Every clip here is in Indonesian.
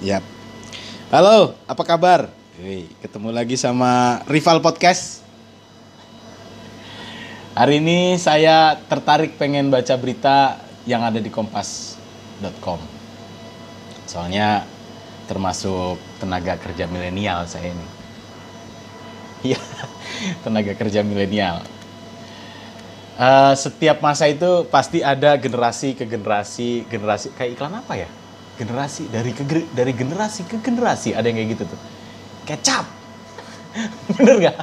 Yap. Halo, apa kabar? Hei, ketemu lagi sama Rival Podcast. Hari ini saya tertarik pengen baca berita yang ada di kompas.com. Soalnya termasuk tenaga kerja milenial saya ini. Iya, tenaga kerja milenial. Eh, setiap masa itu pasti ada generasi ke generasi, generasi kayak iklan apa ya? Generasi dari ke dari generasi ke generasi ada yang kayak gitu tuh. Kecap. Bener nggak?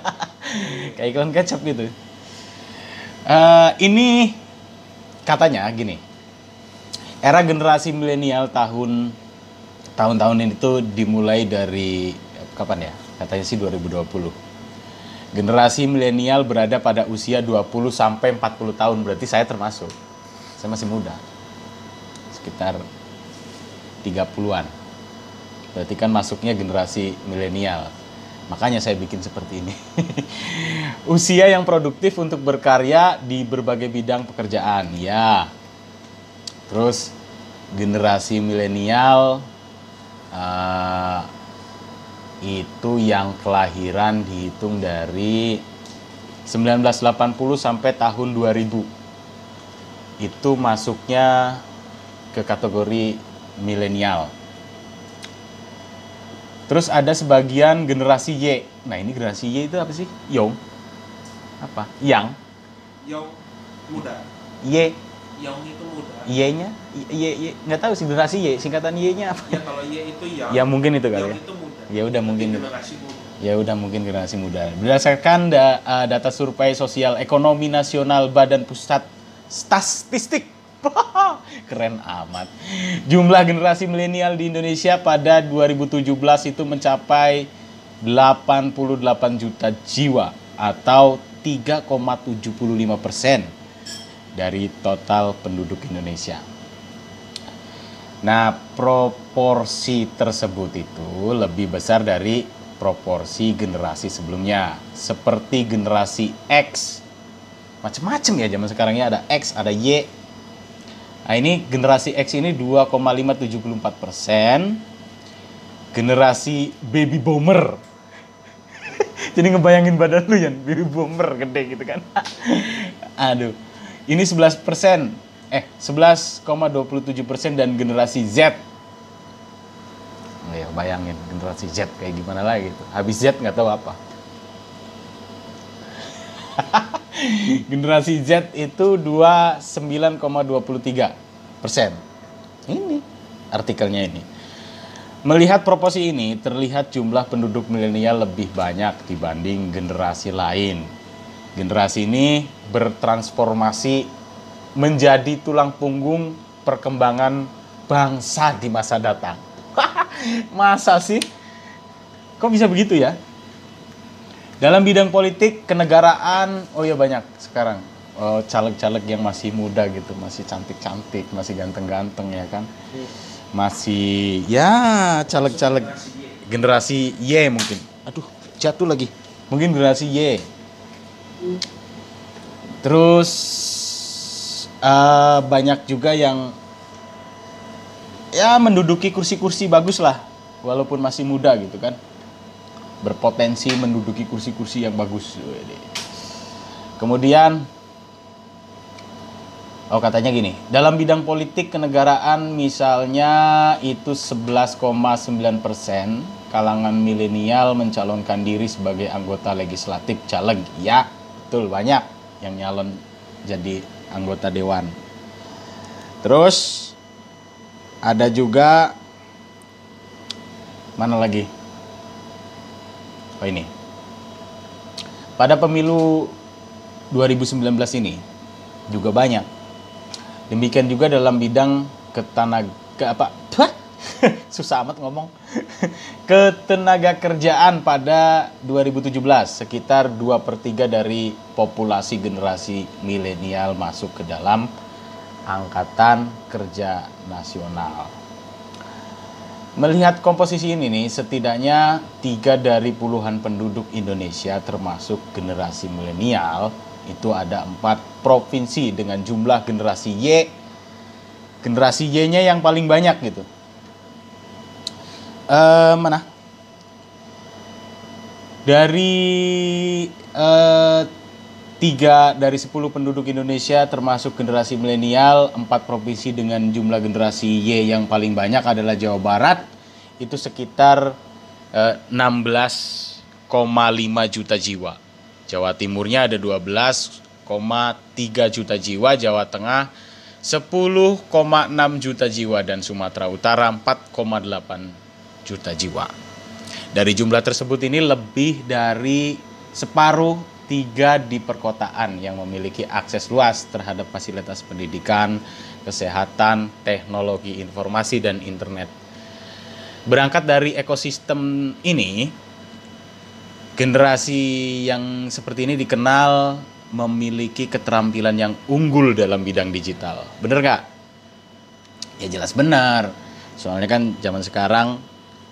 kayak iklan kecap gitu. Eh, ini katanya gini. Era generasi milenial tahun tahun-tahun ini tuh dimulai dari kapan ya? Katanya sih 2020 generasi milenial berada pada usia 20 sampai 40 tahun berarti saya termasuk saya masih muda sekitar 30-an berarti kan masuknya generasi milenial. Makanya saya bikin seperti ini. Usia yang produktif untuk berkarya di berbagai bidang pekerjaan ya. Terus generasi milenial uh, itu yang kelahiran dihitung dari 1980 sampai tahun 2000 itu masuknya ke kategori milenial. Terus ada sebagian generasi Y. Nah ini generasi Y itu apa sih? Young. Apa? Yang. Yang muda. Y. Yang itu muda. Y-nya? Y, y, nggak tahu sih generasi Y. Singkatan Y-nya apa? Ya kalau Y itu yang. Ya mungkin itu kali ya. itu muda. Ya udah mungkin. Generasi muda. Ya udah mungkin generasi muda. Berdasarkan da- uh, data survei sosial ekonomi nasional Badan Pusat Statistik. Keren amat. Jumlah generasi milenial di Indonesia pada 2017 itu mencapai 88 juta jiwa atau 3,75 persen dari total penduduk Indonesia. Nah, proporsi tersebut itu lebih besar dari proporsi generasi sebelumnya, seperti generasi X. Macam-macam ya zaman sekarang ya ada X, ada Y. Nah, ini generasi X ini 2,574 persen. Generasi baby boomer. Jadi ngebayangin badan lu ya, baby boomer gede gitu kan. Aduh. Ini 11 persen. Eh, 11,27 persen dan generasi Z. Ya, bayangin generasi Z kayak gimana lagi gitu. Habis Z nggak tahu apa. generasi Z itu 29,23 persen. Ini artikelnya ini. Melihat proporsi ini, terlihat jumlah penduduk milenial lebih banyak dibanding generasi lain. Generasi ini bertransformasi menjadi tulang punggung perkembangan bangsa di masa datang. masa sih? Kok bisa begitu ya? Dalam bidang politik, kenegaraan, oh ya banyak sekarang. Oh, caleg-caleg yang masih muda gitu, masih cantik-cantik, masih ganteng-ganteng ya kan. Masih ya caleg-caleg generasi Y mungkin. Aduh, jatuh lagi. Mungkin generasi Y. Terus eh, banyak juga yang ya menduduki kursi-kursi bagus lah, walaupun masih muda gitu kan berpotensi menduduki kursi-kursi yang bagus. Kemudian, oh katanya gini, dalam bidang politik kenegaraan misalnya itu 11,9 persen kalangan milenial mencalonkan diri sebagai anggota legislatif caleg. Ya, betul banyak yang nyalon jadi anggota dewan. Terus ada juga mana lagi? Oh ini. Pada pemilu 2019 ini juga banyak. Demikian juga dalam bidang ketenaga ke apa? Tuh, Susah amat ngomong. Ketenaga kerjaan pada 2017 sekitar 2 per 3 dari populasi generasi milenial masuk ke dalam angkatan kerja nasional. Melihat komposisi ini nih, setidaknya tiga dari puluhan penduduk Indonesia termasuk generasi milenial itu ada empat provinsi dengan jumlah generasi Y, generasi Y-nya yang paling banyak gitu. Eh, mana? Dari eh, tiga dari 10 penduduk Indonesia termasuk generasi milenial, empat provinsi dengan jumlah generasi Y yang paling banyak adalah Jawa Barat, itu sekitar eh, 16,5 juta jiwa. Jawa Timurnya ada 12,3 juta jiwa, Jawa Tengah 10,6 juta jiwa dan Sumatera Utara 4,8 juta jiwa. Dari jumlah tersebut ini lebih dari separuh tiga di perkotaan yang memiliki akses luas terhadap fasilitas pendidikan, kesehatan, teknologi informasi dan internet. Berangkat dari ekosistem ini, generasi yang seperti ini dikenal memiliki keterampilan yang unggul dalam bidang digital. Bener nggak? Ya jelas benar. Soalnya kan zaman sekarang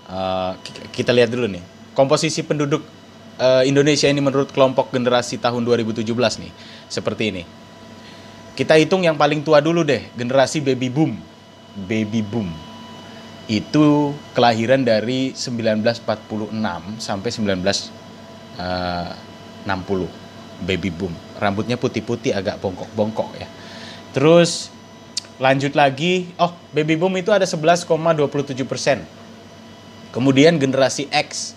eh, kita lihat dulu nih komposisi penduduk eh, Indonesia ini menurut kelompok generasi tahun 2017 nih seperti ini. Kita hitung yang paling tua dulu deh, generasi baby boom. Baby boom. Itu kelahiran dari 1946 sampai 1960 baby boom. Rambutnya putih-putih agak bongkok-bongkok ya. Terus lanjut lagi, oh baby boom itu ada 11,27 persen. Kemudian generasi X.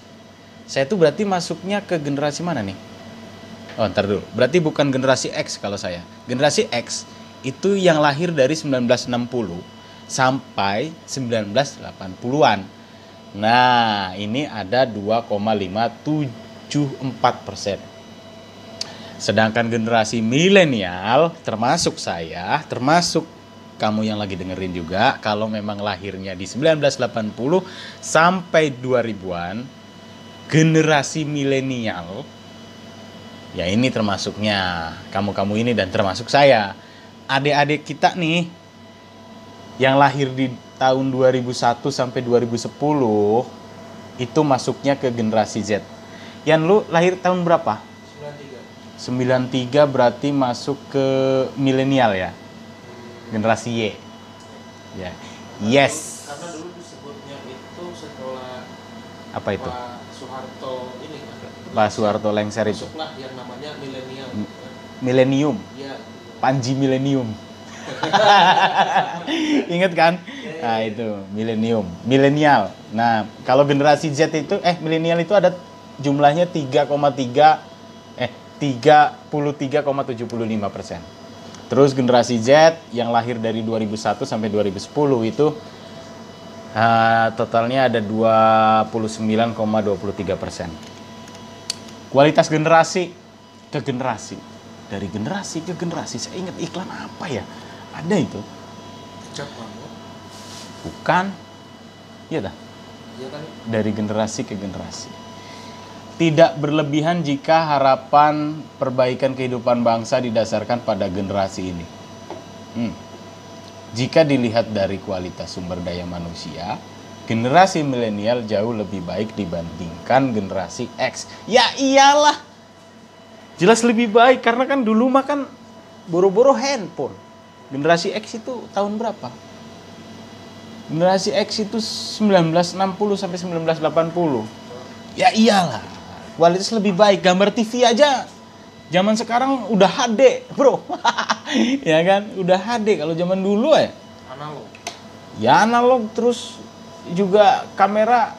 Saya tuh berarti masuknya ke generasi mana nih? Oh ntar dulu, berarti bukan generasi X kalau saya. Generasi X itu yang lahir dari 1960 sampai 1980-an. Nah, ini ada 2,574 persen. Sedangkan generasi milenial, termasuk saya, termasuk kamu yang lagi dengerin juga, kalau memang lahirnya di 1980 sampai 2000-an, generasi milenial, ya ini termasuknya kamu-kamu ini dan termasuk saya. Adik-adik kita nih, yang lahir di tahun 2001 sampai 2010, itu masuknya ke generasi Z. Yang lu lahir tahun berapa? 93 berarti masuk ke milenial ya generasi Y ya yes Karena dulu disebutnya itu setelah apa itu Ini. Pak Soeharto lengser itu. Masuklah yang namanya milenial. milenium. Iya. Panji milenium. Inget kan? Nah itu milenium. Milenial. Nah kalau generasi Z itu eh milenial itu ada jumlahnya 3,3 eh 33,75 persen. Terus generasi Z yang lahir dari 2001 sampai 2010 itu eh, totalnya ada 29,23 persen. Kualitas generasi ke generasi. Dari generasi ke generasi. Saya ingat iklan apa ya? Ada itu. Bukan. Iya dah. Iya kan? dari generasi ke generasi. Tidak berlebihan jika harapan perbaikan kehidupan bangsa didasarkan pada generasi ini. Hmm. Jika dilihat dari kualitas sumber daya manusia generasi milenial jauh lebih baik dibandingkan generasi X ya iyalah jelas lebih baik karena kan dulu mah kan boro-boro handphone. Generasi X itu tahun berapa? Generasi X itu 1960 sampai 1980. Ya iyalah. Kualitas lebih baik, gambar TV aja zaman sekarang udah HD, Bro. ya kan? Udah HD kalau zaman dulu ya. Analog. Ya analog terus juga kamera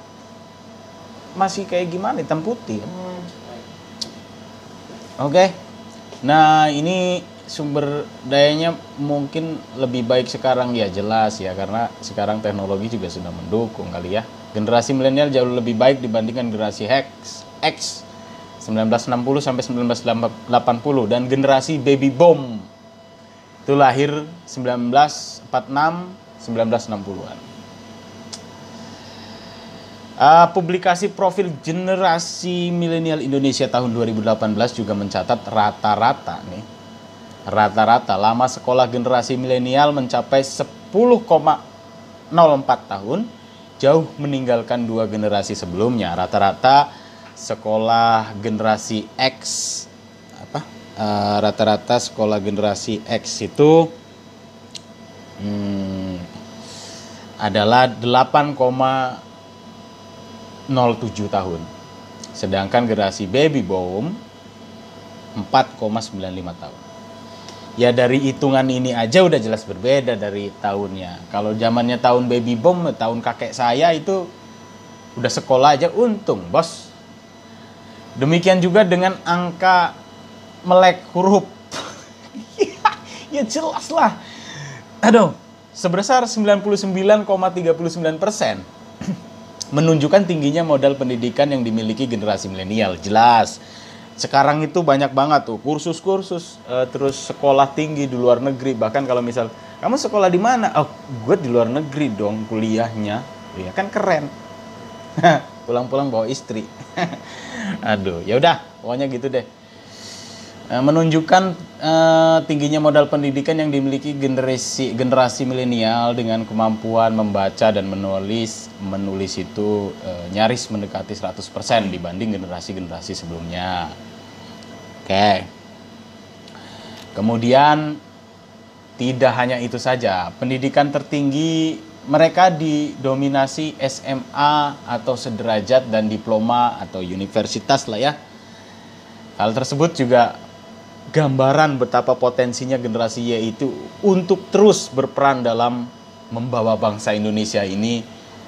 masih kayak gimana hitam putih. Oke. Nah, ini sumber dayanya mungkin lebih baik sekarang ya jelas ya karena sekarang teknologi juga sudah mendukung kali ya. Generasi milenial jauh lebih baik dibandingkan generasi X X 1960 sampai 1980 dan generasi baby boom itu lahir 1946 1960-an. Uh, publikasi profil generasi milenial Indonesia tahun 2018 juga mencatat rata-rata nih. Rata-rata lama sekolah generasi milenial mencapai 10,04 tahun, jauh meninggalkan dua generasi sebelumnya. Rata-rata sekolah generasi X apa? Uh, rata-rata sekolah generasi X itu hmm, adalah 8, 07 tahun. Sedangkan generasi baby boom 4,95 tahun. Ya dari hitungan ini aja udah jelas berbeda dari tahunnya. Kalau zamannya tahun baby boom, tahun kakek saya itu udah sekolah aja untung, bos. Demikian juga dengan angka melek huruf. ya jelas lah. Aduh, sebesar 99,39 persen menunjukkan tingginya modal pendidikan yang dimiliki generasi milenial. Jelas. Sekarang itu banyak banget tuh kursus-kursus, eh, terus sekolah tinggi di luar negeri. Bahkan kalau misal kamu sekolah di mana? Oh, gue di luar negeri dong kuliahnya. Ya kan keren. Pulang-pulang bawa istri. Aduh, ya udah, pokoknya gitu deh. Eh, menunjukkan eh, tingginya modal pendidikan yang dimiliki generasi generasi milenial dengan kemampuan membaca dan menulis menulis itu eh, nyaris mendekati 100% dibanding generasi-generasi sebelumnya. Oke. Kemudian tidak hanya itu saja, pendidikan tertinggi mereka didominasi SMA atau sederajat dan diploma atau universitas lah ya. Hal tersebut juga gambaran betapa potensinya generasi Y itu untuk terus berperan dalam membawa bangsa Indonesia ini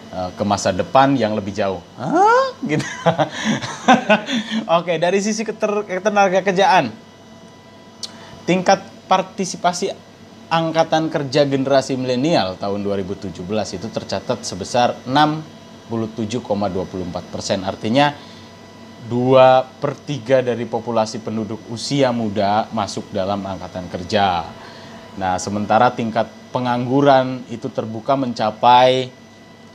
eh, ke masa depan yang lebih jauh. Gitu. Oke, dari sisi keter- ketenaga kerjaan, tingkat partisipasi angkatan kerja generasi milenial tahun 2017 itu tercatat sebesar 67,24 persen. Artinya dua per tiga dari populasi penduduk usia muda masuk dalam angkatan kerja. Nah, sementara tingkat pengangguran itu terbuka mencapai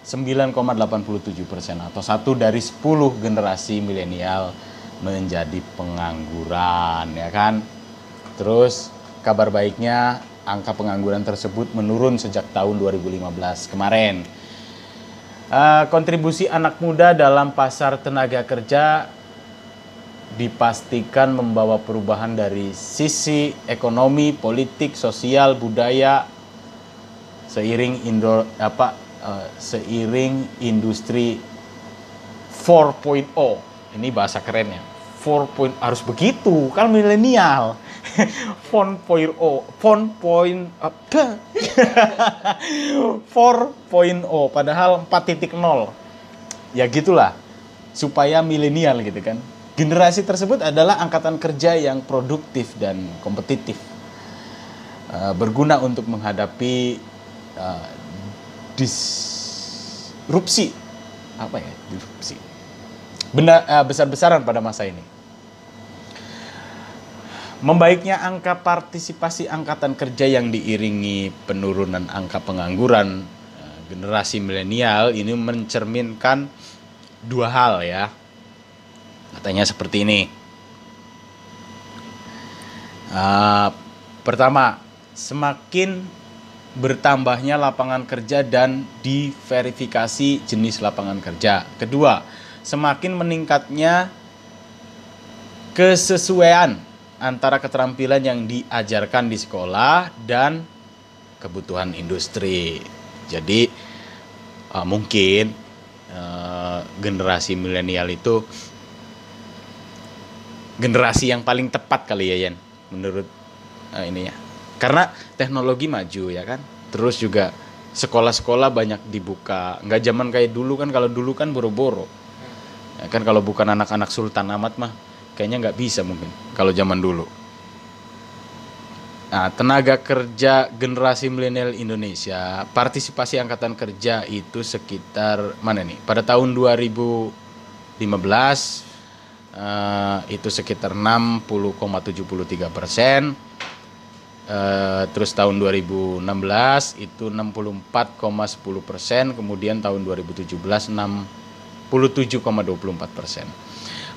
9,87 persen atau satu dari 10 generasi milenial menjadi pengangguran, ya kan? Terus kabar baiknya angka pengangguran tersebut menurun sejak tahun 2015 kemarin. Uh, kontribusi anak muda dalam pasar tenaga kerja dipastikan membawa perubahan dari sisi ekonomi, politik, sosial, budaya seiring indo apa uh, seiring industri 4.0. Ini bahasa kerennya. 4. harus begitu kan milenial. 4.0 4. apa 4.0 padahal 4.0 ya gitulah supaya milenial gitu kan. Generasi tersebut adalah angkatan kerja yang produktif dan kompetitif. Uh, berguna untuk menghadapi uh, disrupsi. Apa ya disrupsi? Benda uh, besar-besaran pada masa ini Membaiknya angka partisipasi angkatan kerja yang diiringi penurunan angka pengangguran eh, generasi milenial ini mencerminkan dua hal ya. Katanya seperti ini. Uh, pertama, semakin bertambahnya lapangan kerja dan diverifikasi jenis lapangan kerja. Kedua, semakin meningkatnya kesesuaian antara keterampilan yang diajarkan di sekolah dan kebutuhan industri. Jadi uh, mungkin uh, generasi milenial itu generasi yang paling tepat kali ya Yen menurut uh, ini ya. Karena teknologi maju ya kan. Terus juga sekolah-sekolah banyak dibuka. Nggak zaman kayak dulu kan kalau dulu kan boro-boro. Ya kan kalau bukan anak-anak Sultan Ahmad mah kayaknya nggak bisa mungkin kalau zaman dulu. Nah, tenaga kerja generasi milenial Indonesia, partisipasi angkatan kerja itu sekitar mana nih? Pada tahun 2015 uh, itu sekitar 60,73 persen. Uh, terus tahun 2016 itu 64,10 persen, kemudian tahun 2017 67,24 persen.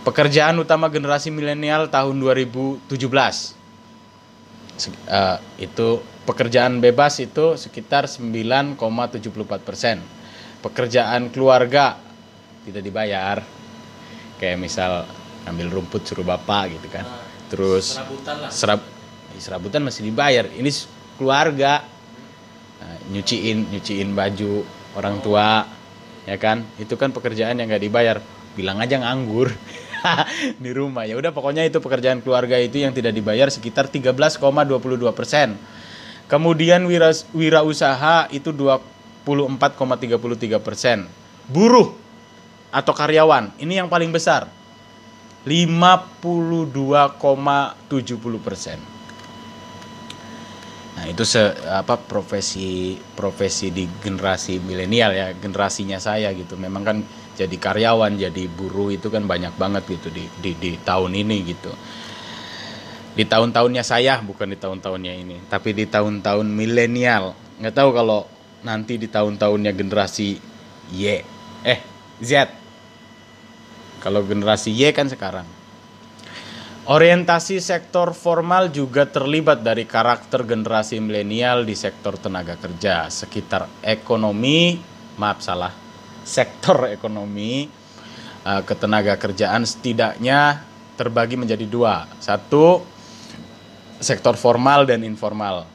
Pekerjaan utama generasi milenial tahun 2017 uh, itu pekerjaan bebas itu sekitar 9,74 persen. Pekerjaan keluarga tidak dibayar, kayak misal ambil rumput suruh bapak gitu kan. Terus serabutan lah. serab serabutan masih dibayar. Ini keluarga Nah, nyuciin nyuciin baju orang tua ya kan itu kan pekerjaan yang nggak dibayar bilang aja nganggur di rumah. Ya udah pokoknya itu pekerjaan keluarga itu yang tidak dibayar sekitar 13,22 persen. Kemudian wira wirausaha itu 24,33 persen. Buruh atau karyawan ini yang paling besar 52,70 persen. Nah itu se apa profesi profesi di generasi milenial ya generasinya saya gitu. Memang kan jadi karyawan, jadi buruh itu kan banyak banget gitu di di, di tahun ini gitu. Di tahun-tahunnya saya bukan di tahun-tahunnya ini, tapi di tahun-tahun milenial. Nggak tahu kalau nanti di tahun-tahunnya generasi Y, eh Z. Kalau generasi Y kan sekarang Orientasi sektor formal juga terlibat dari karakter generasi milenial di sektor tenaga kerja. Sekitar ekonomi, maaf salah, sektor ekonomi uh, ketenaga kerjaan setidaknya terbagi menjadi dua. Satu, sektor formal dan informal.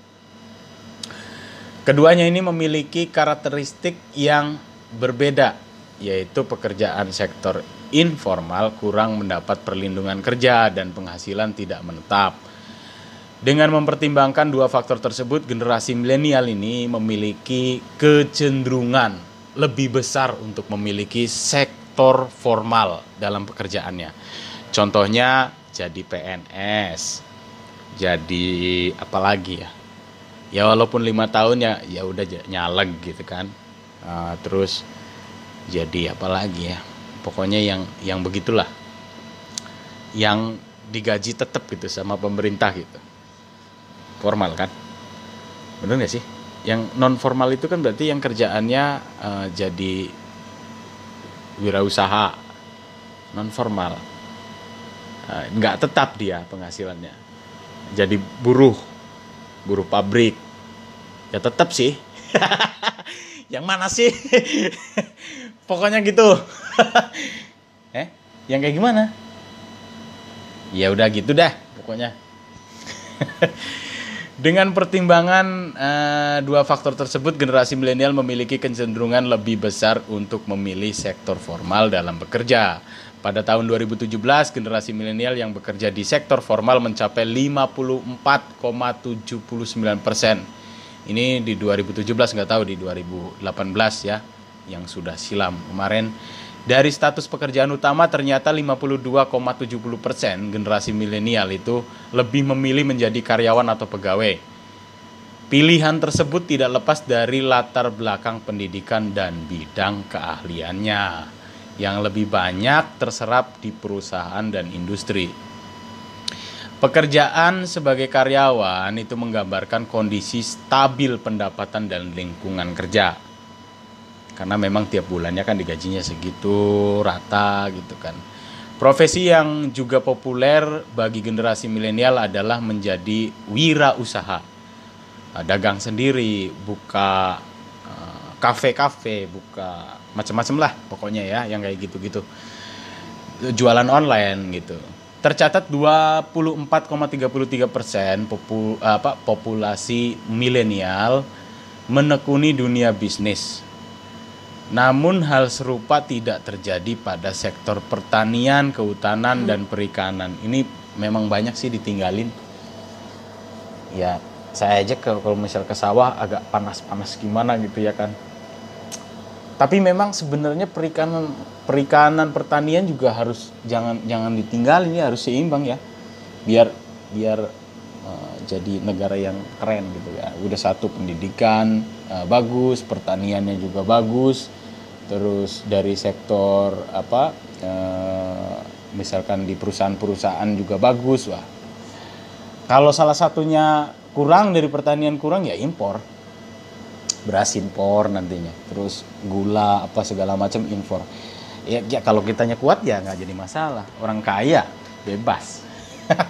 Keduanya ini memiliki karakteristik yang berbeda, yaitu pekerjaan sektor informal kurang mendapat perlindungan kerja dan penghasilan tidak menetap. Dengan mempertimbangkan dua faktor tersebut, generasi milenial ini memiliki kecenderungan lebih besar untuk memiliki sektor formal dalam pekerjaannya. Contohnya jadi PNS, jadi apa lagi ya? Ya walaupun lima tahun ya ya udah nyaleg gitu kan. Uh, terus jadi apa lagi ya? pokoknya yang yang begitulah yang digaji tetap gitu sama pemerintah gitu formal kan bener nggak sih yang non formal itu kan berarti yang kerjaannya uh, jadi wirausaha non formal uh, nggak tetap dia penghasilannya. Jadi buruh buruh pabrik. Ya tetap sih. Yang mana sih? Pokoknya gitu. Eh yang kayak gimana? Ya udah gitu dah pokoknya Dengan pertimbangan uh, dua faktor tersebut, generasi milenial memiliki kecenderungan lebih besar untuk memilih sektor formal dalam bekerja. Pada tahun 2017, generasi milenial yang bekerja di sektor formal mencapai 54,79 persen. Ini di 2017 nggak tahu di 2018 ya yang sudah silam kemarin dari status pekerjaan utama ternyata 52,70 persen generasi milenial itu lebih memilih menjadi karyawan atau pegawai. Pilihan tersebut tidak lepas dari latar belakang pendidikan dan bidang keahliannya yang lebih banyak terserap di perusahaan dan industri. Pekerjaan sebagai karyawan itu menggambarkan kondisi stabil pendapatan dan lingkungan kerja karena memang tiap bulannya kan digajinya segitu rata gitu kan. Profesi yang juga populer bagi generasi milenial adalah menjadi wirausaha. Nah, dagang sendiri, buka eh, kafe-kafe, buka macam-macam lah pokoknya ya yang kayak gitu-gitu. Jualan online gitu. Tercatat 24,33 persen popul, populasi milenial menekuni dunia bisnis namun hal serupa tidak terjadi pada sektor pertanian, kehutanan, dan perikanan. Ini memang banyak sih ditinggalin. Ya, saya aja kalau misal ke sawah agak panas-panas gimana gitu ya kan. Tapi memang sebenarnya perikanan perikanan pertanian juga harus jangan jangan ditinggalin ya harus seimbang ya. Biar biar uh, jadi negara yang keren gitu ya. Udah satu pendidikan uh, bagus, pertaniannya juga bagus, terus dari sektor apa e, misalkan di perusahaan-perusahaan juga bagus wah. Kalau salah satunya kurang dari pertanian kurang ya impor. Beras impor nantinya. Terus gula apa segala macam impor. Ya, ya kalau kitanya kuat ya nggak jadi masalah. Orang kaya bebas.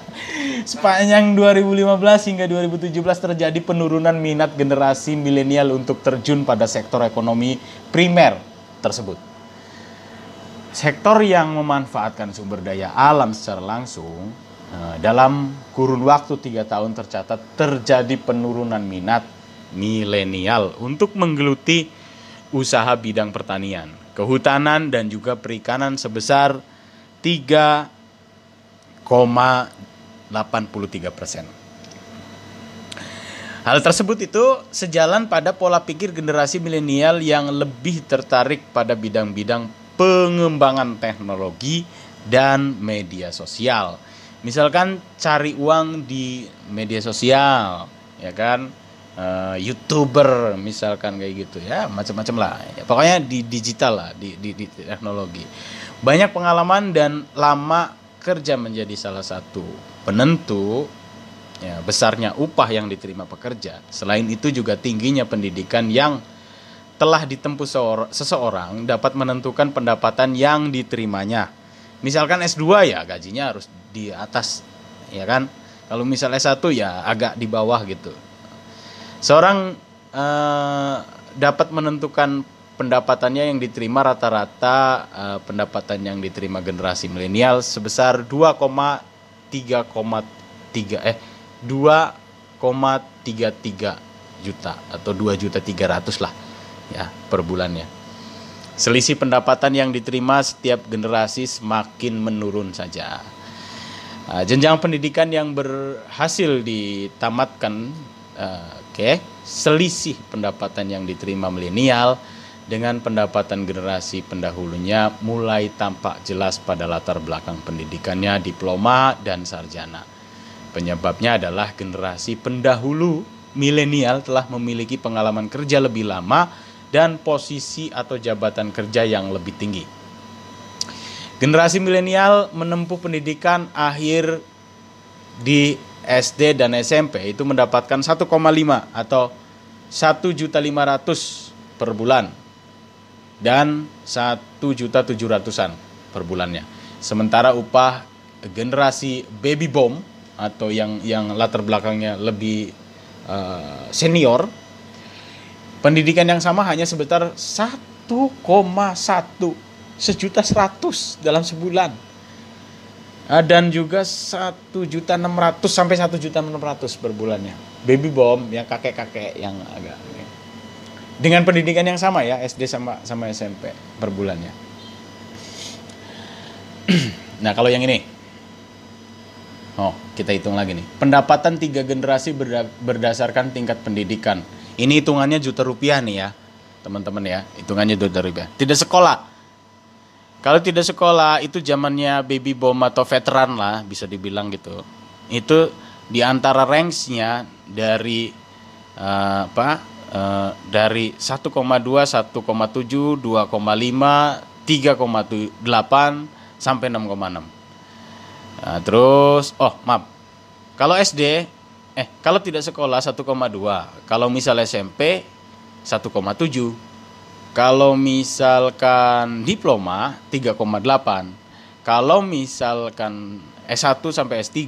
Sepanjang 2015 hingga 2017 terjadi penurunan minat generasi milenial untuk terjun pada sektor ekonomi primer tersebut. Sektor yang memanfaatkan sumber daya alam secara langsung eh, dalam kurun waktu tiga tahun tercatat terjadi penurunan minat milenial untuk menggeluti usaha bidang pertanian. kehutanan dan juga perikanan sebesar 3,83 persen. Hal tersebut itu sejalan pada pola pikir generasi milenial yang lebih tertarik pada bidang-bidang pengembangan teknologi dan media sosial. Misalkan cari uang di media sosial, ya kan? Eh, youtuber misalkan kayak gitu ya macam-macam lah ya, pokoknya di digital lah di, di, di teknologi banyak pengalaman dan lama kerja menjadi salah satu penentu ya, besarnya upah yang diterima pekerja. Selain itu juga tingginya pendidikan yang telah ditempuh seor- seseorang dapat menentukan pendapatan yang diterimanya. Misalkan S2 ya gajinya harus di atas ya kan. Kalau misal S1 ya agak di bawah gitu. Seorang eh, dapat menentukan pendapatannya yang diterima rata-rata eh, pendapatan yang diterima generasi milenial sebesar 2,3,3 eh 2,33 juta atau 2 juta 300 lah ya per bulannya. Selisih pendapatan yang diterima setiap generasi semakin menurun saja. Nah, jenjang pendidikan yang berhasil ditamatkan, eh, oke, selisih pendapatan yang diterima milenial dengan pendapatan generasi pendahulunya mulai tampak jelas pada latar belakang pendidikannya, diploma dan sarjana. Penyebabnya adalah generasi pendahulu milenial telah memiliki pengalaman kerja lebih lama dan posisi atau jabatan kerja yang lebih tinggi. Generasi milenial menempuh pendidikan akhir di SD dan SMP itu mendapatkan 1,5 atau 1.500 per bulan dan 1.700-an per bulannya. Sementara upah generasi baby boom atau yang yang latar belakangnya lebih uh, senior pendidikan yang sama hanya sebesar 1,1 sejuta seratus dalam sebulan. Ah, dan juga satu juta enam ratus sampai satu juta enam ratus per bulannya. Baby boom yang kakek kakek yang agak dengan pendidikan yang sama ya SD sama sama SMP per bulannya. Nah kalau yang ini Oh, kita hitung lagi nih. Pendapatan tiga generasi berda berdasarkan tingkat pendidikan. Ini hitungannya juta rupiah nih ya, teman-teman ya. Hitungannya juta rupiah. Tidak sekolah. Kalau tidak sekolah itu zamannya baby boom atau veteran lah, bisa dibilang gitu. Itu di antara range-nya dari uh, apa? Uh, dari 1,2, 1,7, 2,5, 3,8 sampai 6,6. Nah, terus oh maaf. Kalau SD eh kalau tidak sekolah 1,2. Kalau misal SMP 1,7. Kalau misalkan diploma 3,8. Kalau misalkan S1 sampai S3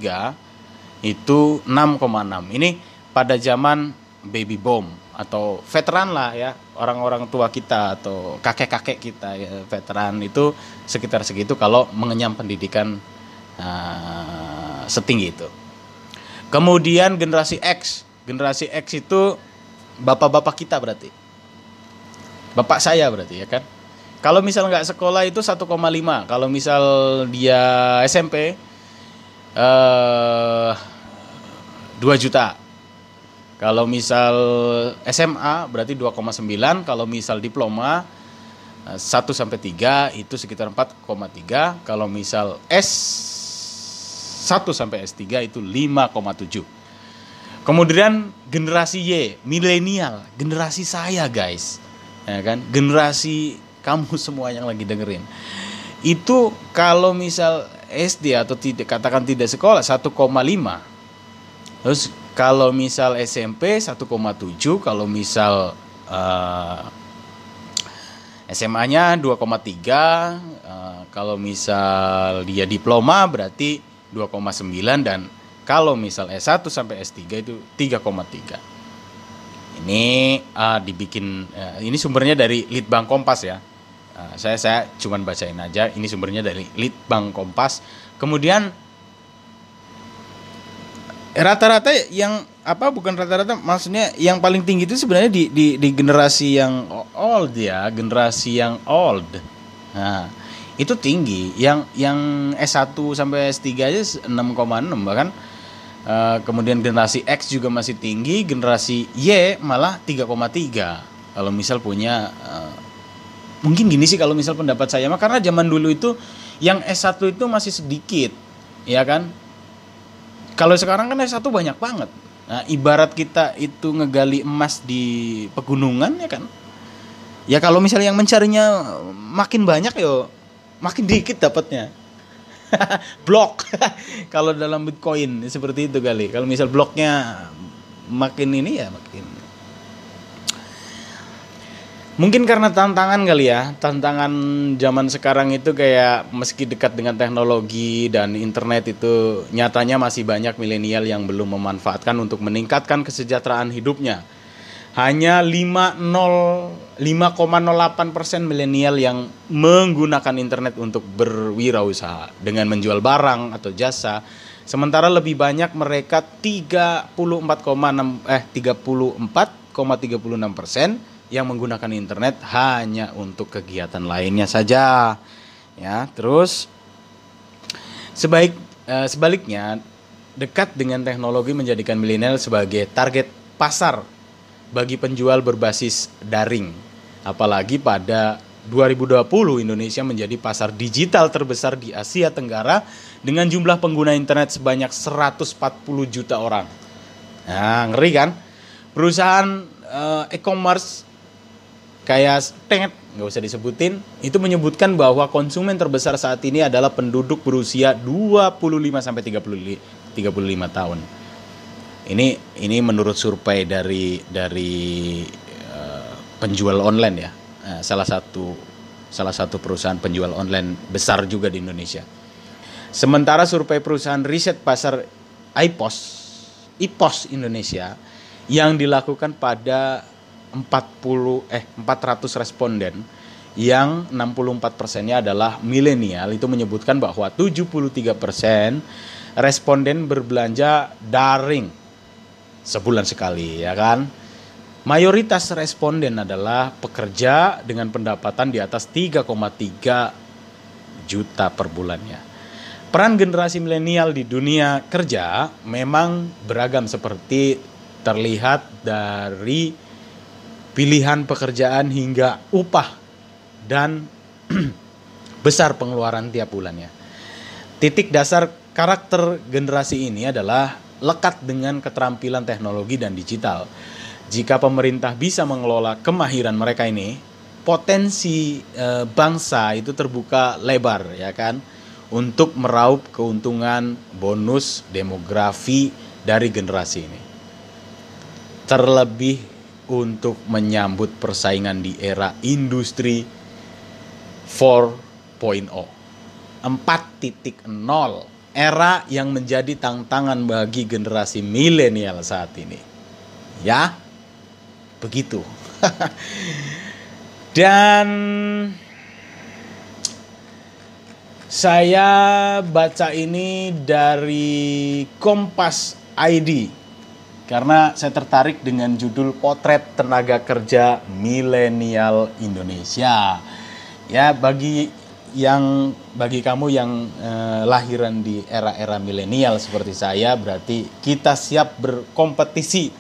itu 6,6. Ini pada zaman baby boom atau veteran lah ya orang-orang tua kita atau kakek-kakek kita ya veteran itu sekitar segitu kalau mengenyam pendidikan Nah, setinggi itu. Kemudian generasi X, generasi X itu bapak-bapak kita berarti. Bapak saya berarti ya kan. Kalau misal nggak sekolah itu 1,5. Kalau misal dia SMP eh 2 juta. Kalau misal SMA berarti 2,9, kalau misal diploma 1 sampai 3 itu sekitar 4,3. Kalau misal S 1 sampai S3 itu 5,7. Kemudian generasi Y, milenial, generasi saya guys. Ya kan? Generasi kamu semua yang lagi dengerin. Itu kalau misal SD atau tidak katakan tidak sekolah 1,5. Terus kalau misal SMP 1,7, kalau misal uh, SMA-nya 2,3, uh, kalau misal dia diploma berarti 2,9 dan kalau misal S1 sampai S3 itu 3,3. Ini uh, dibikin uh, ini sumbernya dari Litbang Kompas ya. Uh, saya saya cuman bacain aja. Ini sumbernya dari Litbang Kompas. Kemudian rata-rata yang apa bukan rata-rata maksudnya yang paling tinggi itu sebenarnya di di di generasi yang old ya generasi yang old nah itu tinggi. Yang yang S1 sampai S3 aja 6,6 bahkan. Eh, kemudian generasi X juga masih tinggi generasi Y malah 3,3 kalau misal punya eh, mungkin gini sih kalau misal pendapat saya mah karena zaman dulu itu yang S1 itu masih sedikit ya kan? Kalau sekarang kan S1 banyak banget. Nah, ibarat kita itu ngegali emas di pegunungan ya kan. Ya kalau misalnya yang mencarinya makin banyak yo makin dikit dapatnya. blok. kalau dalam Bitcoin seperti itu kali. Kalau misal bloknya makin ini ya makin Mungkin karena tantangan kali ya, tantangan zaman sekarang itu kayak meski dekat dengan teknologi dan internet itu nyatanya masih banyak milenial yang belum memanfaatkan untuk meningkatkan kesejahteraan hidupnya. Hanya 5,08 persen milenial yang menggunakan internet untuk berwirausaha dengan menjual barang atau jasa. Sementara lebih banyak mereka 34,6 eh 34,36 persen yang menggunakan internet hanya untuk kegiatan lainnya saja. Ya, terus sebaik eh, sebaliknya dekat dengan teknologi menjadikan milenial sebagai target pasar bagi penjual berbasis daring. Apalagi pada 2020 Indonesia menjadi pasar digital terbesar di Asia Tenggara dengan jumlah pengguna internet sebanyak 140 juta orang. Nah, ngeri kan? Perusahaan uh, e-commerce kayak tenget nggak usah disebutin itu menyebutkan bahwa konsumen terbesar saat ini adalah penduduk berusia 25 sampai 30 35 tahun. Ini ini menurut survei dari dari uh, penjual online ya. Uh, salah satu salah satu perusahaan penjual online besar juga di Indonesia. Sementara survei perusahaan riset pasar IPOS IPOS Indonesia yang dilakukan pada 40 eh 400 responden yang 64 persennya adalah milenial itu menyebutkan bahwa 73 persen responden berbelanja daring sebulan sekali ya kan mayoritas responden adalah pekerja dengan pendapatan di atas 3,3 juta per bulannya peran generasi milenial di dunia kerja memang beragam seperti terlihat dari pilihan pekerjaan hingga upah dan besar pengeluaran tiap bulannya. Titik dasar karakter generasi ini adalah lekat dengan keterampilan teknologi dan digital. Jika pemerintah bisa mengelola kemahiran mereka ini, potensi e, bangsa itu terbuka lebar ya kan untuk meraup keuntungan bonus demografi dari generasi ini. Terlebih untuk menyambut persaingan di era industri 4.0. 4.0 era yang menjadi tantangan bagi generasi milenial saat ini. Ya, begitu. Dan saya baca ini dari Kompas ID karena saya tertarik dengan judul Potret Tenaga Kerja Milenial Indonesia. Ya, bagi yang bagi kamu yang eh, lahiran di era-era milenial seperti saya, berarti kita siap berkompetisi.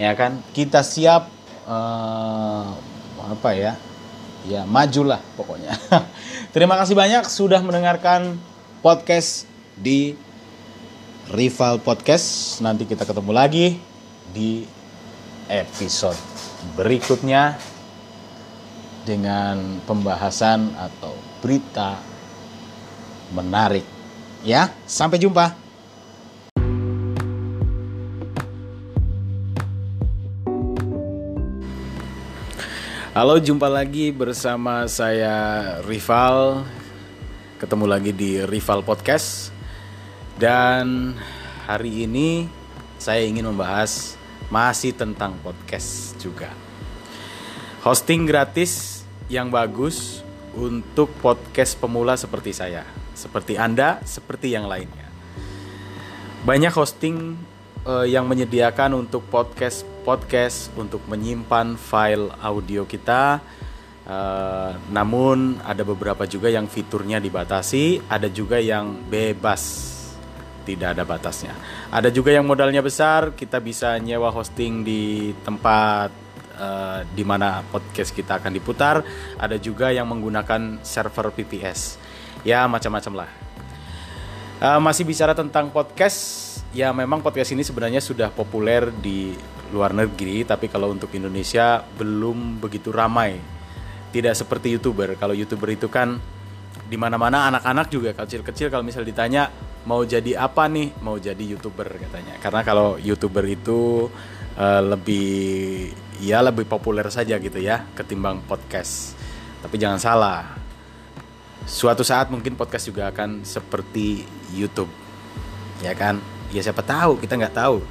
Ya kan? Kita siap eh, apa ya? Ya, majulah pokoknya. Terima kasih banyak sudah mendengarkan podcast di Rival Podcast. Nanti kita ketemu lagi di episode berikutnya dengan pembahasan atau berita menarik. Ya, sampai jumpa. Halo, jumpa lagi bersama saya Rival. Ketemu lagi di Rival Podcast. Dan hari ini saya ingin membahas masih tentang podcast juga. Hosting gratis yang bagus untuk podcast pemula seperti saya, seperti Anda, seperti yang lainnya. banyak hosting eh, yang menyediakan untuk podcast podcast untuk menyimpan file audio kita. Eh, namun ada beberapa juga yang fiturnya dibatasi, ada juga yang bebas tidak ada batasnya. Ada juga yang modalnya besar, kita bisa nyewa hosting di tempat uh, di mana podcast kita akan diputar. Ada juga yang menggunakan server VPS. Ya macam-macam lah. Uh, masih bicara tentang podcast, ya memang podcast ini sebenarnya sudah populer di luar negeri, tapi kalau untuk Indonesia belum begitu ramai. Tidak seperti youtuber. Kalau youtuber itu kan di mana-mana anak-anak juga kecil-kecil kalau misal ditanya mau jadi apa nih mau jadi youtuber katanya karena kalau youtuber itu uh, lebih ya lebih populer saja gitu ya ketimbang podcast. Tapi jangan salah suatu saat mungkin podcast juga akan seperti YouTube ya kan? Ya siapa tahu kita nggak tahu.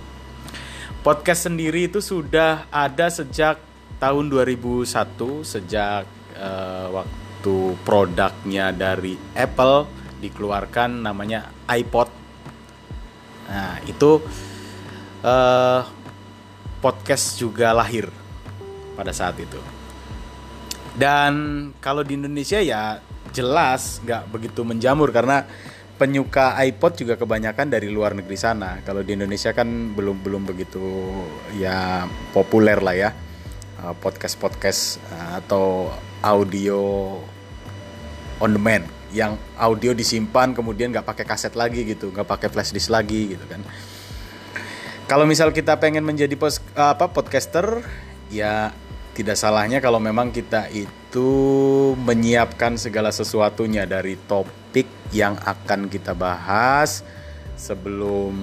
Podcast sendiri itu sudah ada sejak tahun 2001 sejak uh, waktu produknya dari Apple dikeluarkan namanya iPod. Nah itu uh, podcast juga lahir pada saat itu. Dan kalau di Indonesia ya jelas nggak begitu menjamur karena penyuka iPod juga kebanyakan dari luar negeri sana. Kalau di Indonesia kan belum belum begitu ya populer lah ya eh, podcast podcast eh, atau audio on demand yang audio disimpan kemudian nggak pakai kaset lagi gitu nggak pakai flash disk lagi gitu kan kalau misal kita pengen menjadi pos, apa podcaster ya tidak salahnya kalau memang kita itu menyiapkan segala sesuatunya dari topik yang akan kita bahas sebelum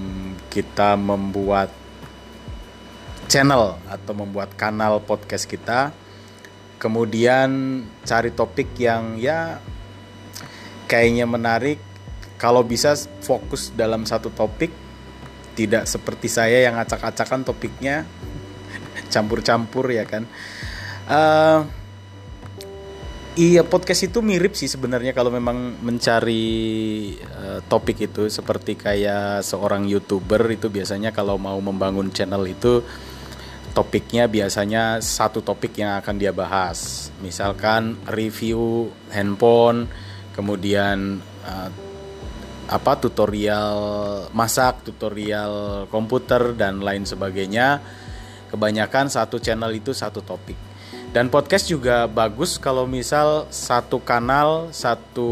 kita membuat channel atau membuat kanal podcast kita. Kemudian cari topik yang ya kayaknya menarik. Kalau bisa fokus dalam satu topik tidak seperti saya yang acak-acakan topiknya campur-campur ya kan? Uh, iya podcast itu mirip sih sebenarnya kalau memang mencari uh, topik itu. Seperti kayak seorang youtuber itu biasanya kalau mau membangun channel itu topiknya biasanya satu topik yang akan dia bahas. Misalkan review handphone kemudian uh, apa tutorial masak, tutorial komputer dan lain sebagainya. Kebanyakan satu channel itu satu topik. Dan podcast juga bagus kalau misal satu kanal, satu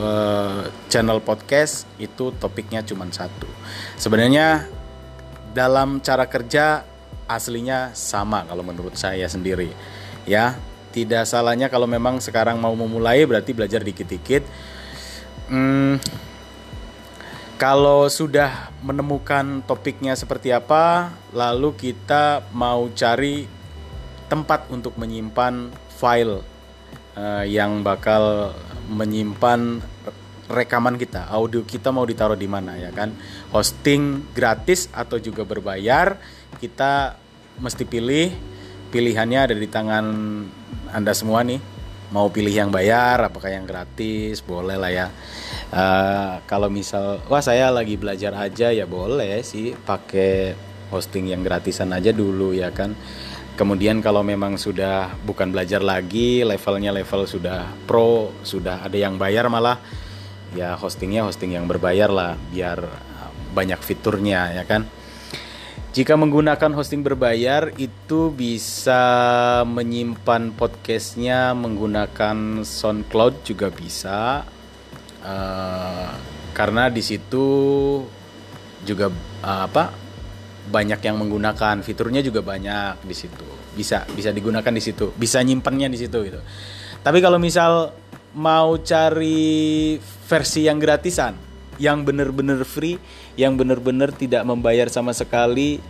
uh, channel podcast itu topiknya cuma satu. Sebenarnya dalam cara kerja aslinya sama kalau menurut saya sendiri. Ya, tidak salahnya kalau memang sekarang mau memulai berarti belajar dikit-dikit. Hmm, kalau sudah menemukan topiknya seperti apa, lalu kita mau cari tempat untuk menyimpan file uh, yang bakal menyimpan rekaman kita, audio kita mau ditaruh di mana ya kan? Hosting gratis atau juga berbayar, kita mesti pilih. Pilihannya ada di tangan anda semua nih mau pilih yang bayar apakah yang gratis boleh lah ya. Uh, kalau misal wah saya lagi belajar aja ya boleh sih pakai hosting yang gratisan aja dulu ya kan. Kemudian kalau memang sudah bukan belajar lagi levelnya level sudah pro sudah ada yang bayar malah ya hostingnya hosting yang berbayar lah biar banyak fiturnya ya kan jika menggunakan hosting berbayar itu bisa menyimpan podcastnya menggunakan SoundCloud juga bisa. Uh, karena di situ juga uh, apa banyak yang menggunakan fiturnya juga banyak di situ. Bisa bisa digunakan di situ bisa nyimpannya di situ gitu. Tapi kalau misal mau cari versi yang gratisan yang benar-benar free, yang benar-benar tidak membayar sama sekali,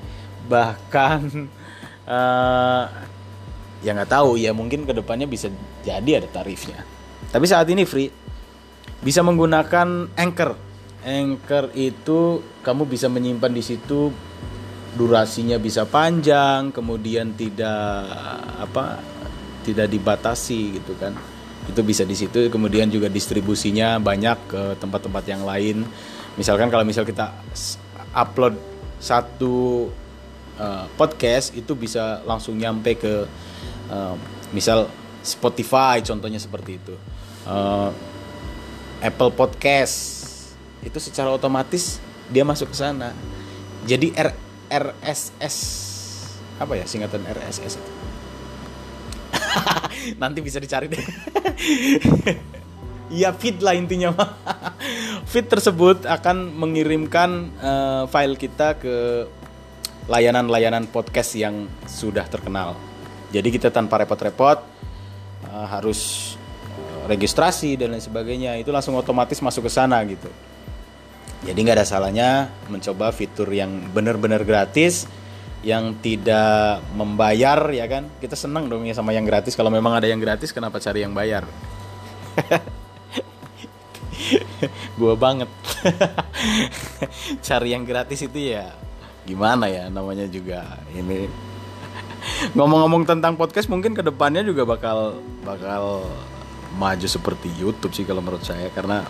bahkan uh, ya nggak tahu ya mungkin ke depannya bisa jadi ada tarifnya. Tapi saat ini free, bisa menggunakan Anchor. Anchor itu kamu bisa menyimpan di situ durasinya bisa panjang, kemudian tidak apa tidak dibatasi gitu kan itu bisa di situ kemudian juga distribusinya banyak ke tempat-tempat yang lain Misalkan kalau misal kita upload satu uh, podcast itu bisa langsung nyampe ke uh, misal Spotify contohnya seperti itu. Uh, Apple Podcast itu secara otomatis dia masuk ke sana. Jadi R RSS apa ya singkatan RSS itu? Nanti bisa dicari deh. Iya feed lah intinya mah. Feed tersebut akan mengirimkan eh, file kita ke layanan-layanan podcast yang sudah terkenal. Jadi kita tanpa repot-repot eh, harus eh, registrasi dan lain sebagainya itu langsung otomatis masuk ke sana gitu. Jadi nggak ada salahnya mencoba fitur yang benar-benar gratis yang tidak membayar ya kan kita senang dong ya sama yang gratis kalau memang ada yang gratis kenapa cari yang bayar gua banget. Cari yang gratis itu ya gimana ya namanya juga ini. Ngomong-ngomong tentang podcast mungkin ke depannya juga bakal bakal maju seperti YouTube sih kalau menurut saya. Karena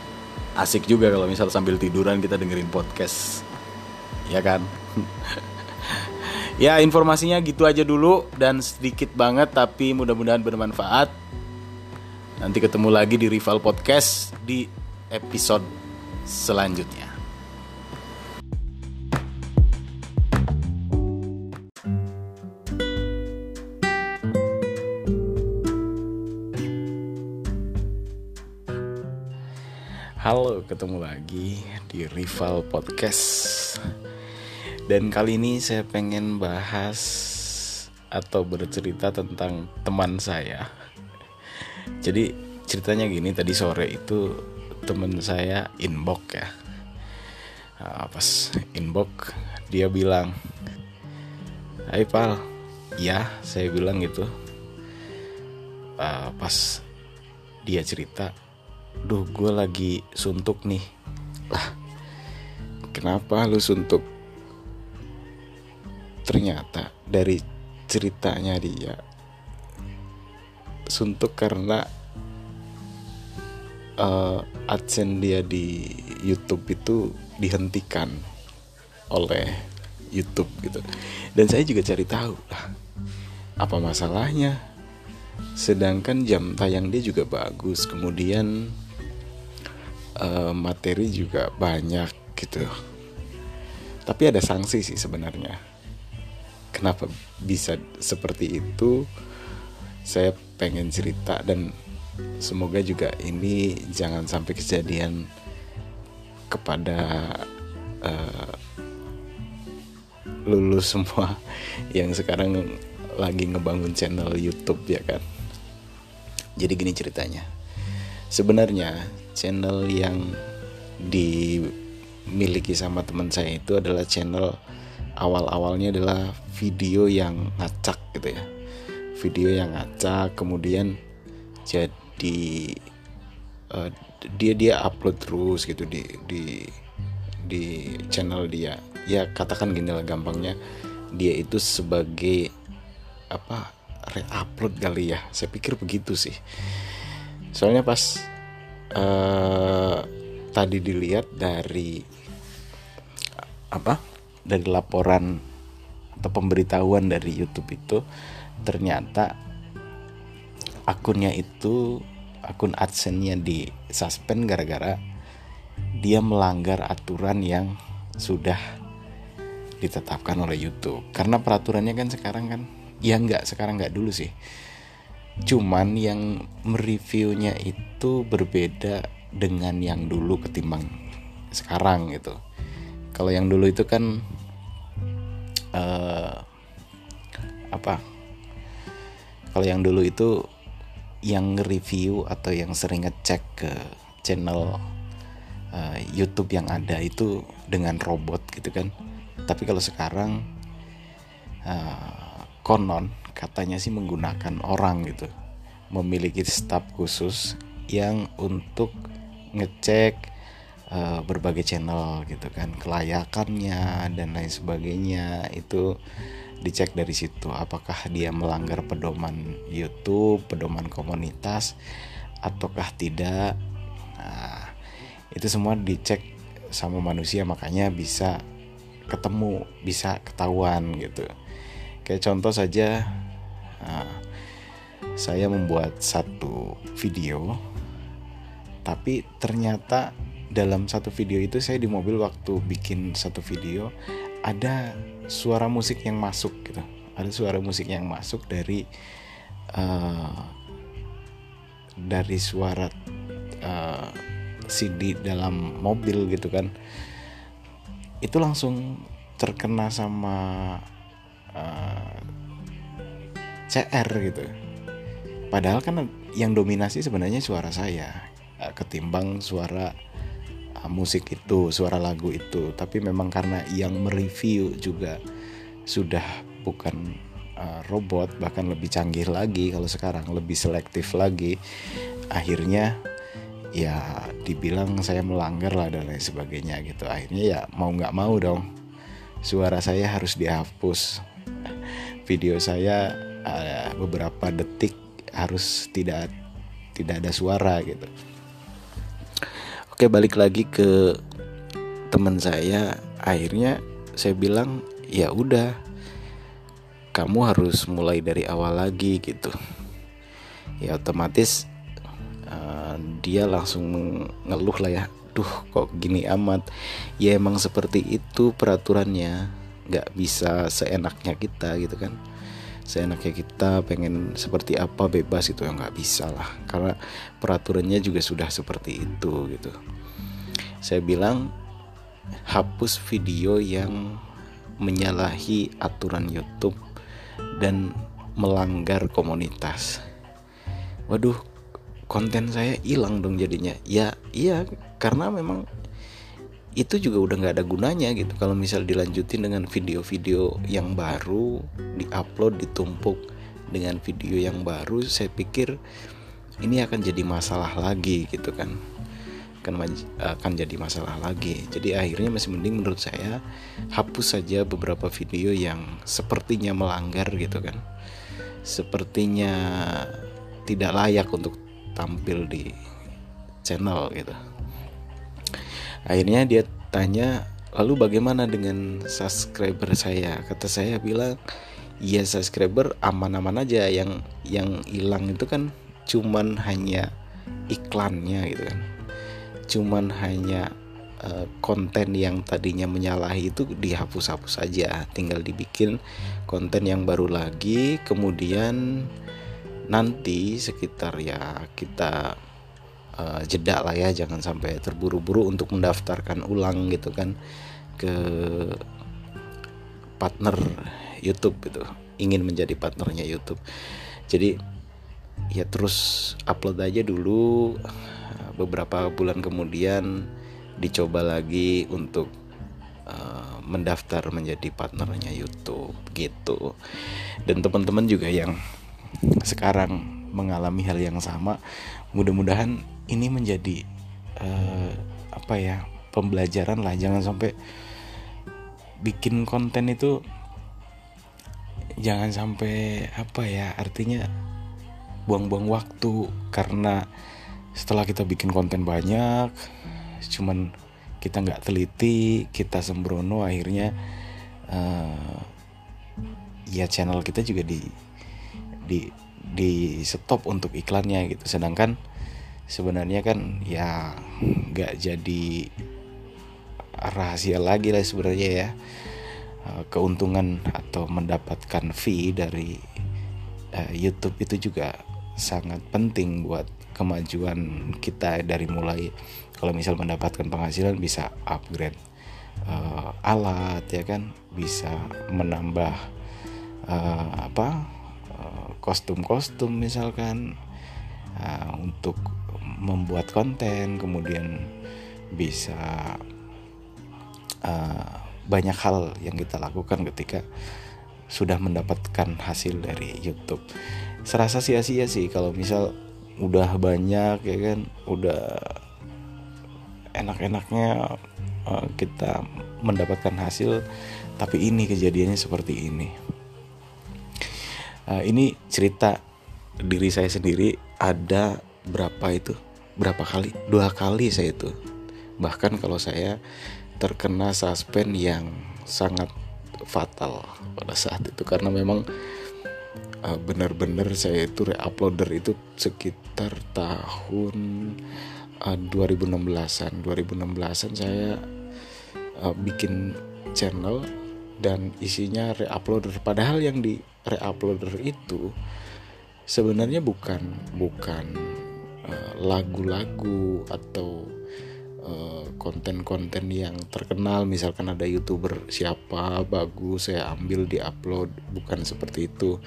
asik juga kalau misal sambil tiduran kita dengerin podcast. Ya kan? Ya informasinya gitu aja dulu dan sedikit banget tapi mudah-mudahan bermanfaat. Nanti ketemu lagi di rival podcast di episode selanjutnya Halo, ketemu lagi di Rival Podcast. Dan kali ini saya pengen bahas atau bercerita tentang teman saya. Jadi ceritanya gini, tadi sore itu teman saya inbox ya. Nah, pas inbox dia bilang, Hai Pal, ya saya bilang gitu. Ah, pas dia cerita, duh gue lagi suntuk nih lah kenapa lu suntuk ternyata dari ceritanya dia suntuk karena uh, adsense dia di YouTube itu dihentikan oleh YouTube gitu. Dan saya juga cari tahu lah apa masalahnya? Sedangkan jam tayang dia juga bagus kemudian eh, materi juga banyak gitu. Tapi ada sanksi sih sebenarnya. Kenapa bisa seperti itu? Saya pengen cerita dan semoga juga ini jangan sampai kejadian kepada eh, lulus semua yang sekarang lagi ngebangun channel YouTube ya kan. Jadi gini ceritanya. Sebenarnya channel yang dimiliki sama teman saya itu adalah channel awal-awalnya adalah video yang ngacak gitu ya. Video yang ngacak kemudian jadi eh, dia dia upload terus gitu di di di channel dia. Ya katakan gini lah gampangnya. Dia itu sebagai apa re-upload kali ya. Saya pikir begitu sih. Soalnya pas eh, tadi dilihat dari apa dari laporan atau pemberitahuan dari YouTube itu ternyata akunnya itu akun AdSense-nya di suspend gara-gara dia melanggar aturan yang sudah ditetapkan oleh YouTube. Karena peraturannya kan sekarang kan ya nggak sekarang nggak dulu sih. Cuman yang mereviewnya itu berbeda dengan yang dulu ketimbang sekarang gitu. Kalau yang dulu itu kan eh, apa? Kalau yang dulu itu yang review atau yang sering ngecek ke channel eh, YouTube yang ada itu dengan robot gitu kan. Tapi kalau sekarang eh, konon katanya sih menggunakan orang gitu. Memiliki staf khusus yang untuk ngecek eh, berbagai channel gitu kan. Kelayakannya dan lain sebagainya. Itu dicek dari situ apakah dia melanggar pedoman YouTube pedoman komunitas ataukah tidak. Nah, itu semua dicek sama manusia makanya bisa ketemu bisa ketahuan gitu. Kayak contoh saja uh, saya membuat satu video tapi ternyata dalam satu video itu saya di mobil waktu bikin satu video ada suara musik yang masuk gitu. Ada suara musik yang masuk dari uh, dari suara uh, CD dalam mobil gitu kan. Itu langsung terkena sama uh, CR gitu. Padahal kan yang dominasi sebenarnya suara saya ketimbang suara musik itu suara lagu itu. Tapi memang karena yang mereview juga sudah bukan uh, robot bahkan lebih canggih lagi kalau sekarang lebih selektif lagi. Akhirnya ya dibilang saya melanggar lah dan lain sebagainya gitu. Akhirnya ya mau nggak mau dong suara saya harus dihapus. Video saya uh, beberapa detik harus tidak tidak ada suara gitu oke balik lagi ke teman saya. Akhirnya saya bilang ya udah kamu harus mulai dari awal lagi gitu. Ya otomatis dia langsung ngeluh lah ya. Duh kok gini amat? Ya emang seperti itu peraturannya. Nggak bisa seenaknya kita gitu kan seenaknya kita pengen seperti apa bebas itu ya nggak bisa lah. Karena peraturannya juga sudah seperti itu gitu. Saya bilang hapus video yang menyalahi aturan YouTube dan melanggar komunitas. Waduh konten saya hilang dong jadinya. Ya iya karena memang itu juga udah nggak ada gunanya gitu. Kalau misal dilanjutin dengan video-video yang baru diupload ditumpuk dengan video yang baru saya pikir ini akan jadi masalah lagi gitu kan. Akan akan jadi masalah lagi. Jadi akhirnya masih mending menurut saya hapus saja beberapa video yang sepertinya melanggar gitu kan. Sepertinya tidak layak untuk tampil di channel gitu akhirnya dia tanya lalu bagaimana dengan subscriber saya? Kata saya bilang ya subscriber aman-aman aja. Yang yang hilang itu kan cuman hanya iklannya gitu kan. Cuman hanya uh, konten yang tadinya menyalahi itu dihapus-hapus saja tinggal dibikin konten yang baru lagi. Kemudian nanti sekitar ya kita uh, jeda lah ya jangan sampai terburu-buru untuk mendaftarkan ulang gitu kan ke partner YouTube gitu ingin menjadi partnernya YouTube. Jadi ya terus upload aja dulu beberapa bulan kemudian dicoba lagi untuk uh, mendaftar menjadi partnernya YouTube gitu. Dan teman-teman juga yang sekarang mengalami hal yang sama mudah-mudahan ini menjadi uh, apa ya pembelajaran lah. Jangan sampai bikin konten itu jangan sampai apa ya artinya buang-buang waktu. Karena setelah kita bikin konten banyak cuman kita nggak teliti kita sembrono akhirnya uh, ya channel kita juga di di di stop untuk iklannya gitu. Sedangkan sebenarnya kan ya nggak jadi rahasia lagi lah sebenarnya ya. Eh, keuntungan atau mendapatkan fee dari uh, YouTube itu juga sangat penting buat kemajuan kita dari mulai kalau misal mendapatkan penghasilan bisa upgrade uh, alat ya kan? Bisa menambah uh, apa kostum-kostum misalkan uh, untuk membuat konten kemudian bisa uh, banyak hal yang kita lakukan ketika sudah mendapatkan hasil dari YouTube. Serasa sia-sia sih kalau misal udah banyak ya kan, udah enak-enaknya uh, kita mendapatkan hasil, tapi ini kejadiannya seperti ini. Uh, ini cerita diri saya sendiri ada berapa itu berapa kali? Dua kali saya itu. Bahkan kalau saya terkena suspend yang sangat fatal pada saat itu. Karena memang uh, benar-benar saya itu reuploader itu sekitar tahun uh, 2016-an 2016-an saya uh, bikin channel dan isinya reuploader. Padahal yang di reuploader itu sebenarnya bukan bukan lagu-lagu uh, atau uh, konten-konten uh, yang terkenal. Misalkan ada youtuber siapa bagus saya ambil di upload bukan seperti itu.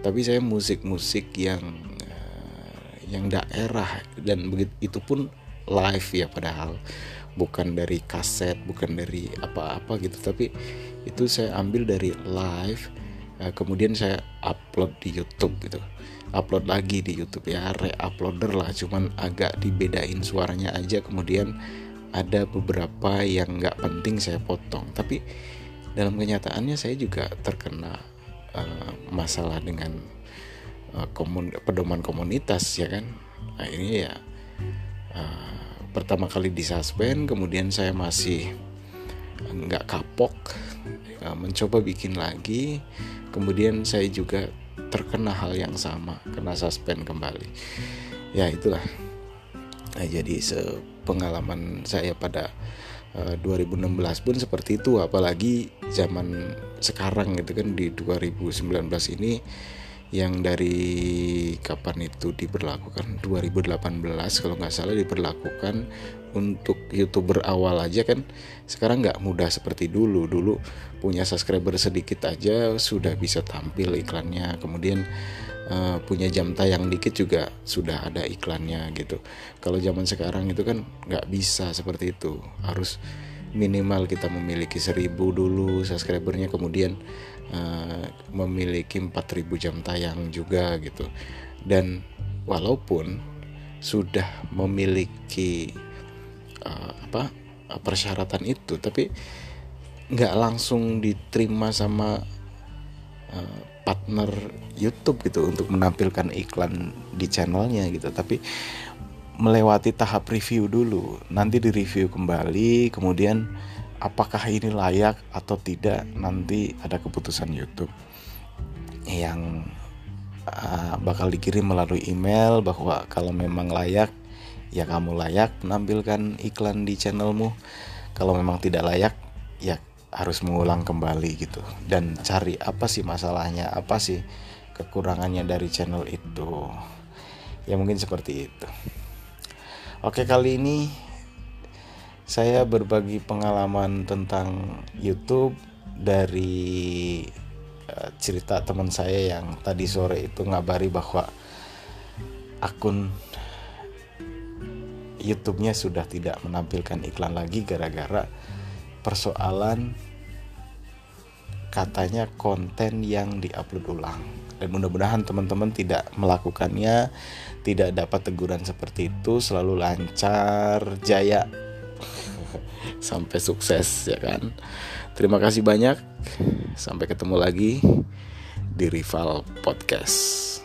Tapi saya musik-musik yang uh, yang daerah. Dan begitu itu pun live ya padahal. Bukan dari kaset bukan dari apa-apa gitu. Tapi itu saya ambil dari live uh, kemudian saya upload di YouTube gitu. Upload lagi di YouTube ya re-uploader lah cuman agak dibedain suaranya aja. Kemudian ada beberapa yang nggak penting saya potong. Tapi dalam kenyataannya saya juga terkena uh, masalah dengan uh, komun pedoman komunitas ya kan? Nah ini ya uh, pertama kali disuspend kemudian saya masih nggak kapok mencoba bikin lagi kemudian saya juga terkena hal yang sama kena suspend kembali. Ya itulah. Nah, jadi pengalaman saya pada uh, 2016 pun seperti itu. Apalagi zaman sekarang gitu kan di 2019 ini yang dari kapan itu diberlakukan? 2018 kalau nggak salah diberlakukan untuk youtuber awal aja kan sekarang nggak mudah seperti dulu. Dulu punya subscriber sedikit aja sudah bisa tampil iklannya. Kemudian uh, punya jam tayang dikit juga sudah ada iklannya gitu. Kalau zaman sekarang itu kan nggak bisa seperti itu. Harus minimal kita memiliki seribu dulu subscribernya kemudian uh, memiliki 4000 jam tayang juga gitu. Dan walaupun sudah memiliki apa persyaratan itu tapi nggak langsung diterima sama uh, partner YouTube gitu untuk menampilkan iklan di channelnya gitu. Tapi melewati tahap review dulu nanti di review kembali kemudian apakah ini layak atau tidak nanti ada keputusan YouTube yang uh, bakal dikirim melalui email bahwa kalau memang layak ya kamu layak menampilkan iklan di channelmu. Kalau memang tidak layak ya harus mengulang kembali gitu. Dan cari apa sih masalahnya apa sih kekurangannya dari channel itu. Ya mungkin seperti itu. Oke kali ini saya berbagi pengalaman tentang YouTube dari uh, cerita teman saya yang tadi sore itu ngabari bahwa akun YouTube-nya sudah tidak menampilkan iklan lagi gara-gara persoalan katanya konten yang diupload ulang. Dan mudah-mudahan teman-teman tidak melakukannya tidak dapat teguran seperti itu selalu lancar jaya sampai sukses ya kan? Terima kasih banyak. Sampai ketemu lagi di rival podcast